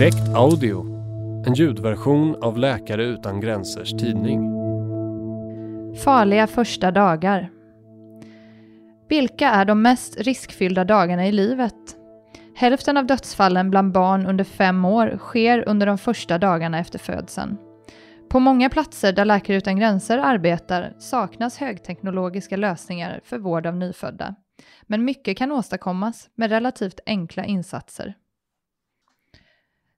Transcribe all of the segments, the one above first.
Direkt Audio, en ljudversion av Läkare Utan Gränsers tidning. Farliga första dagar. Vilka är de mest riskfyllda dagarna i livet? Hälften av dödsfallen bland barn under fem år sker under de första dagarna efter födseln. På många platser där Läkare Utan Gränser arbetar saknas högteknologiska lösningar för vård av nyfödda. Men mycket kan åstadkommas med relativt enkla insatser.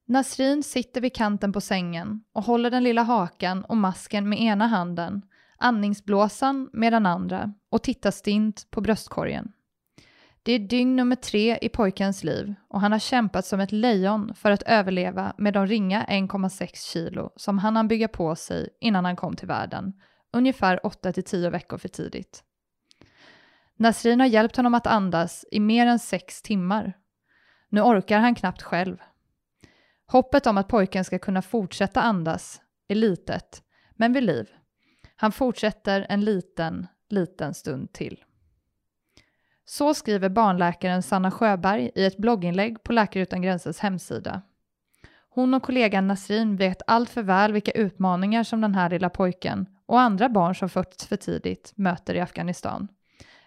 Nasrin sitter vid kanten på sängen och håller den lilla hakan och masken med ena handen, andningsblåsan med den andra och tittar stint på bröstkorgen. Det är dygn nummer tre i pojkens liv och han har kämpat som ett lejon för att överleva med de ringa 1,6 kilo som han hann bygga på sig innan han kom till världen, ungefär 8-10 veckor för tidigt. Nasrin har hjälpt honom att andas i mer än sex timmar. Nu orkar han knappt själv. Hoppet om att pojken ska kunna fortsätta andas är litet, men vid liv. Han fortsätter en liten, liten stund till. Så skriver barnläkaren Sanna Sjöberg i ett blogginlägg på Läkare Utan Gränsers hemsida. Hon och kollegan Nasrin vet allt för väl vilka utmaningar som den här lilla pojken och andra barn som fötts för tidigt möter i Afghanistan.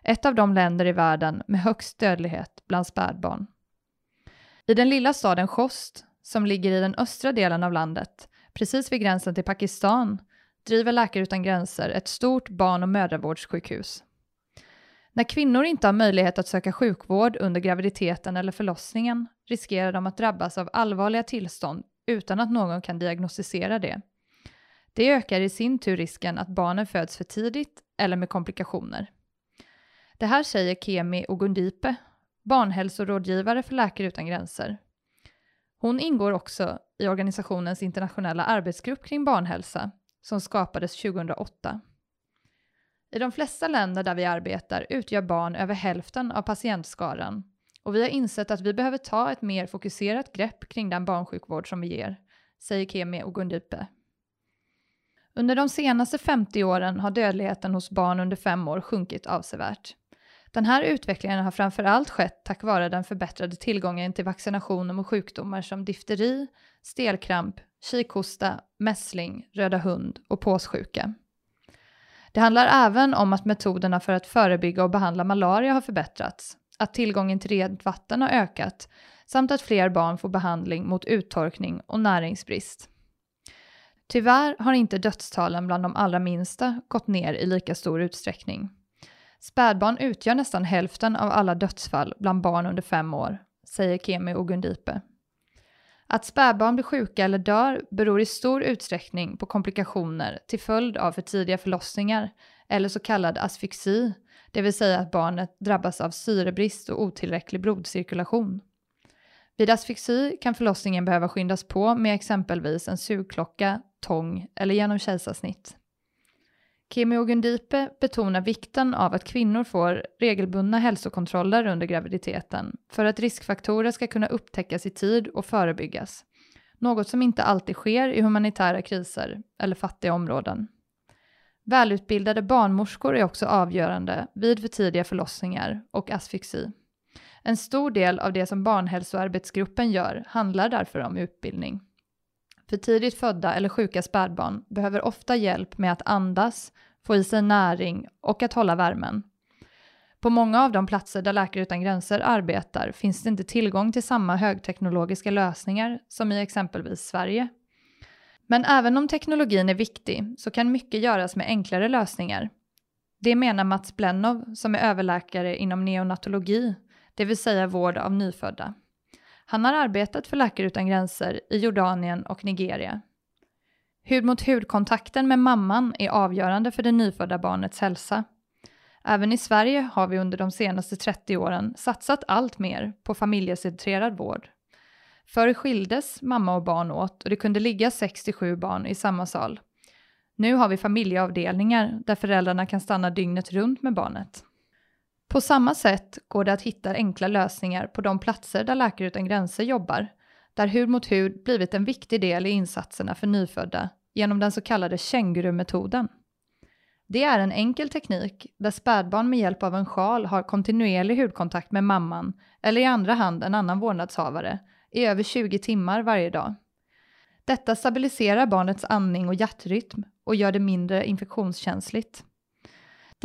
Ett av de länder i världen med högst dödlighet bland spädbarn. I den lilla staden Khost, som ligger i den östra delen av landet, precis vid gränsen till Pakistan, driver Läkare Utan Gränser ett stort barn och mödravårdssjukhus. När kvinnor inte har möjlighet att söka sjukvård under graviditeten eller förlossningen riskerar de att drabbas av allvarliga tillstånd utan att någon kan diagnostisera det. Det ökar i sin tur risken att barnen föds för tidigt eller med komplikationer. Det här säger Kemi Ogundipe, barnhälsorådgivare för Läkare Utan Gränser. Hon ingår också i organisationens internationella arbetsgrupp kring barnhälsa som skapades 2008. I de flesta länder där vi arbetar utgör barn över hälften av patientskaran och vi har insett att vi behöver ta ett mer fokuserat grepp kring den barnsjukvård som vi ger, säger Kemi Ogundipe. Under de senaste 50 åren har dödligheten hos barn under fem år sjunkit avsevärt. Den här utvecklingen har framför allt skett tack vare den förbättrade tillgången till vaccinationer mot sjukdomar som difteri, stelkramp, kikhosta, mässling, röda hund och påssjuka. Det handlar även om att metoderna för att förebygga och behandla malaria har förbättrats, att tillgången till rent vatten har ökat samt att fler barn får behandling mot uttorkning och näringsbrist. Tyvärr har inte dödstalen bland de allra minsta gått ner i lika stor utsträckning. Spädbarn utgör nästan hälften av alla dödsfall bland barn under fem år, säger Kemi Ogundipe. Att spädbarn blir sjuka eller dör beror i stor utsträckning på komplikationer till följd av för tidiga förlossningar eller så kallad asfyxi, det vill säga att barnet drabbas av syrebrist och otillräcklig blodcirkulation. Vid asfyxi kan förlossningen behöva skyndas på med exempelvis en sugklocka, tång eller genom kejsarsnitt. Kimi Ogundipe betonar vikten av att kvinnor får regelbundna hälsokontroller under graviditeten för att riskfaktorer ska kunna upptäckas i tid och förebyggas. Något som inte alltid sker i humanitära kriser eller fattiga områden. Välutbildade barnmorskor är också avgörande vid för tidiga förlossningar och asfyxi. En stor del av det som barnhälsoarbetsgruppen gör handlar därför om utbildning. För tidigt födda eller sjuka spädbarn behöver ofta hjälp med att andas, få i sig näring och att hålla värmen. På många av de platser där Läkare Utan Gränser arbetar finns det inte tillgång till samma högteknologiska lösningar som i exempelvis Sverige. Men även om teknologin är viktig så kan mycket göras med enklare lösningar. Det menar Mats Blennow som är överläkare inom neonatologi, det vill säga vård av nyfödda. Han har arbetat för Läkare Utan Gränser i Jordanien och Nigeria. Hud mot hud-kontakten med mamman är avgörande för det nyfödda barnets hälsa. Även i Sverige har vi under de senaste 30 åren satsat allt mer på familjecentrerad vård. Förr skildes mamma och barn åt och det kunde ligga 67 barn i samma sal. Nu har vi familjeavdelningar där föräldrarna kan stanna dygnet runt med barnet. På samma sätt går det att hitta enkla lösningar på de platser där Läkare Utan Gränser jobbar, där hud mot hud blivit en viktig del i insatserna för nyfödda genom den så kallade kängurumetoden. Det är en enkel teknik där spädbarn med hjälp av en sjal har kontinuerlig hudkontakt med mamman eller i andra hand en annan vårdnadshavare i över 20 timmar varje dag. Detta stabiliserar barnets andning och hjärtrytm och gör det mindre infektionskänsligt.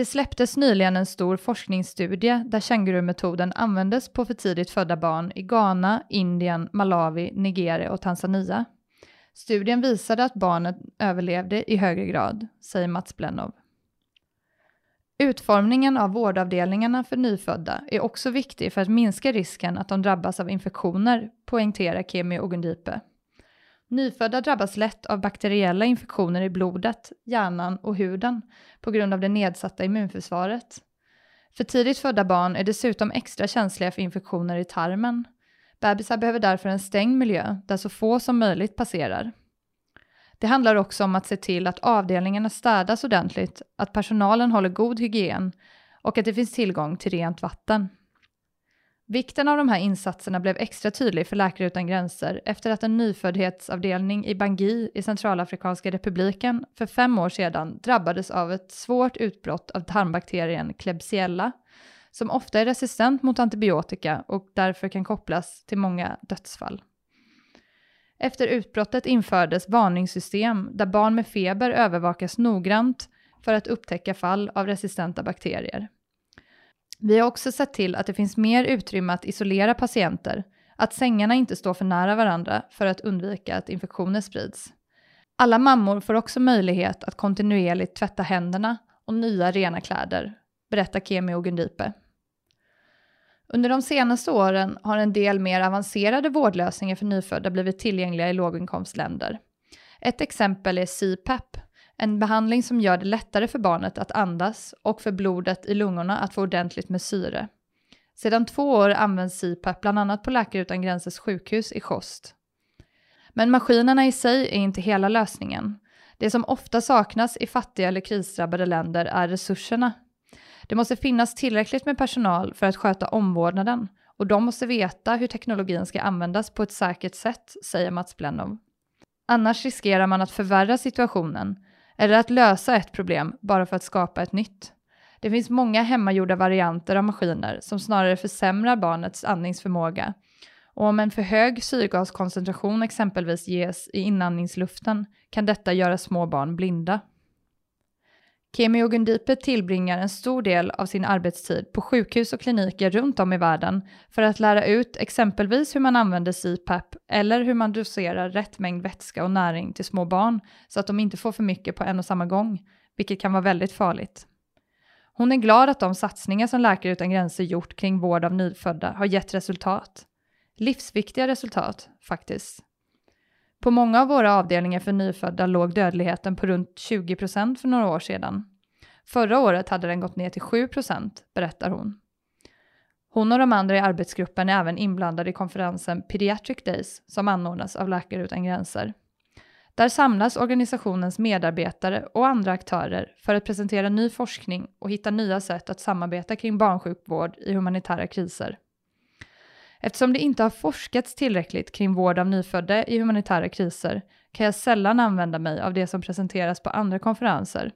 Det släpptes nyligen en stor forskningsstudie där kängurumetoden användes på för tidigt födda barn i Ghana, Indien, Malawi, Nigeria och Tanzania. Studien visade att barnet överlevde i högre grad, säger Mats Blennow. Utformningen av vårdavdelningarna för nyfödda är också viktig för att minska risken att de drabbas av infektioner, poängterar Kemi Ogundipe. Nyfödda drabbas lätt av bakteriella infektioner i blodet, hjärnan och huden på grund av det nedsatta immunförsvaret. För tidigt födda barn är dessutom extra känsliga för infektioner i tarmen. Bebisar behöver därför en stängd miljö där så få som möjligt passerar. Det handlar också om att se till att avdelningarna städas ordentligt, att personalen håller god hygien och att det finns tillgång till rent vatten. Vikten av de här insatserna blev extra tydlig för Läkare utan gränser efter att en nyföddhetsavdelning i Bangui i Centralafrikanska republiken för fem år sedan drabbades av ett svårt utbrott av tarmbakterien Klebsiella, som ofta är resistent mot antibiotika och därför kan kopplas till många dödsfall. Efter utbrottet infördes varningssystem där barn med feber övervakas noggrant för att upptäcka fall av resistenta bakterier. Vi har också sett till att det finns mer utrymme att isolera patienter, att sängarna inte står för nära varandra för att undvika att infektioner sprids. Alla mammor får också möjlighet att kontinuerligt tvätta händerna och nya rena kläder, berättar Kemi Ogundipe. Under de senaste åren har en del mer avancerade vårdlösningar för nyfödda blivit tillgängliga i låginkomstländer. Ett exempel är CPAP, en behandling som gör det lättare för barnet att andas och för blodet i lungorna att få ordentligt med syre. Sedan två år används CPAP bland annat på Läkare utan gränsers sjukhus i Kost. Men maskinerna i sig är inte hela lösningen. Det som ofta saknas i fattiga eller krisdrabbade länder är resurserna. Det måste finnas tillräckligt med personal för att sköta omvårdnaden och de måste veta hur teknologin ska användas på ett säkert sätt, säger Mats Blennow. Annars riskerar man att förvärra situationen eller att lösa ett problem bara för att skapa ett nytt. Det finns många hemmagjorda varianter av maskiner som snarare försämrar barnets andningsförmåga. Och om en för hög syrgaskoncentration exempelvis ges i inandningsluften kan detta göra små barn blinda. Kemi Ogundipe tillbringar en stor del av sin arbetstid på sjukhus och kliniker runt om i världen för att lära ut exempelvis hur man använder CPAP eller hur man doserar rätt mängd vätska och näring till små barn så att de inte får för mycket på en och samma gång, vilket kan vara väldigt farligt. Hon är glad att de satsningar som Läkare utan gränser gjort kring vård av nyfödda har gett resultat. Livsviktiga resultat, faktiskt. På många av våra avdelningar för nyfödda låg dödligheten på runt 20% för några år sedan. Förra året hade den gått ner till 7% berättar hon. Hon och de andra i arbetsgruppen är även inblandade i konferensen Pediatric Days som anordnas av Läkare utan gränser. Där samlas organisationens medarbetare och andra aktörer för att presentera ny forskning och hitta nya sätt att samarbeta kring barnsjukvård i humanitära kriser. Eftersom det inte har forskats tillräckligt kring vård av nyfödda i humanitära kriser kan jag sällan använda mig av det som presenteras på andra konferenser.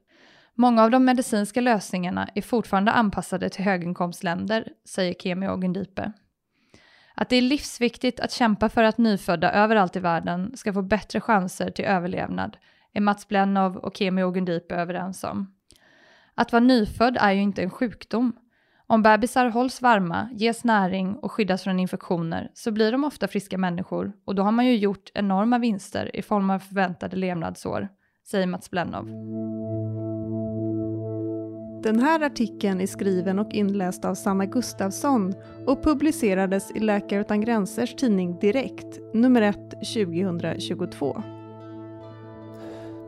Många av de medicinska lösningarna är fortfarande anpassade till höginkomstländer, säger Kemi Ogundipe. Att det är livsviktigt att kämpa för att nyfödda överallt i världen ska få bättre chanser till överlevnad är Mats Blennow och Kemi Ogundipe överens om. Att vara nyfödd är ju inte en sjukdom, om bebisar hålls varma, ges näring och skyddas från infektioner så blir de ofta friska människor och då har man ju gjort enorma vinster i form av förväntade levnadsår, säger Mats Blennow. Den här artikeln är skriven och inläst av Sanna Gustafsson och publicerades i Läkare utan gränsers tidning Direkt, nummer 1 2022.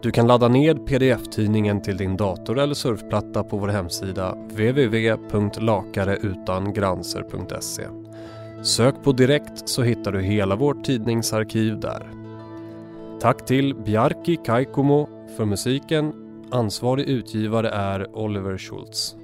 Du kan ladda ned pdf-tidningen till din dator eller surfplatta på vår hemsida www.lakareutangranser.se. Sök på direkt så hittar du hela vårt tidningsarkiv där. Tack till Bjarki Kaikomo för musiken. Ansvarig utgivare är Oliver Schultz.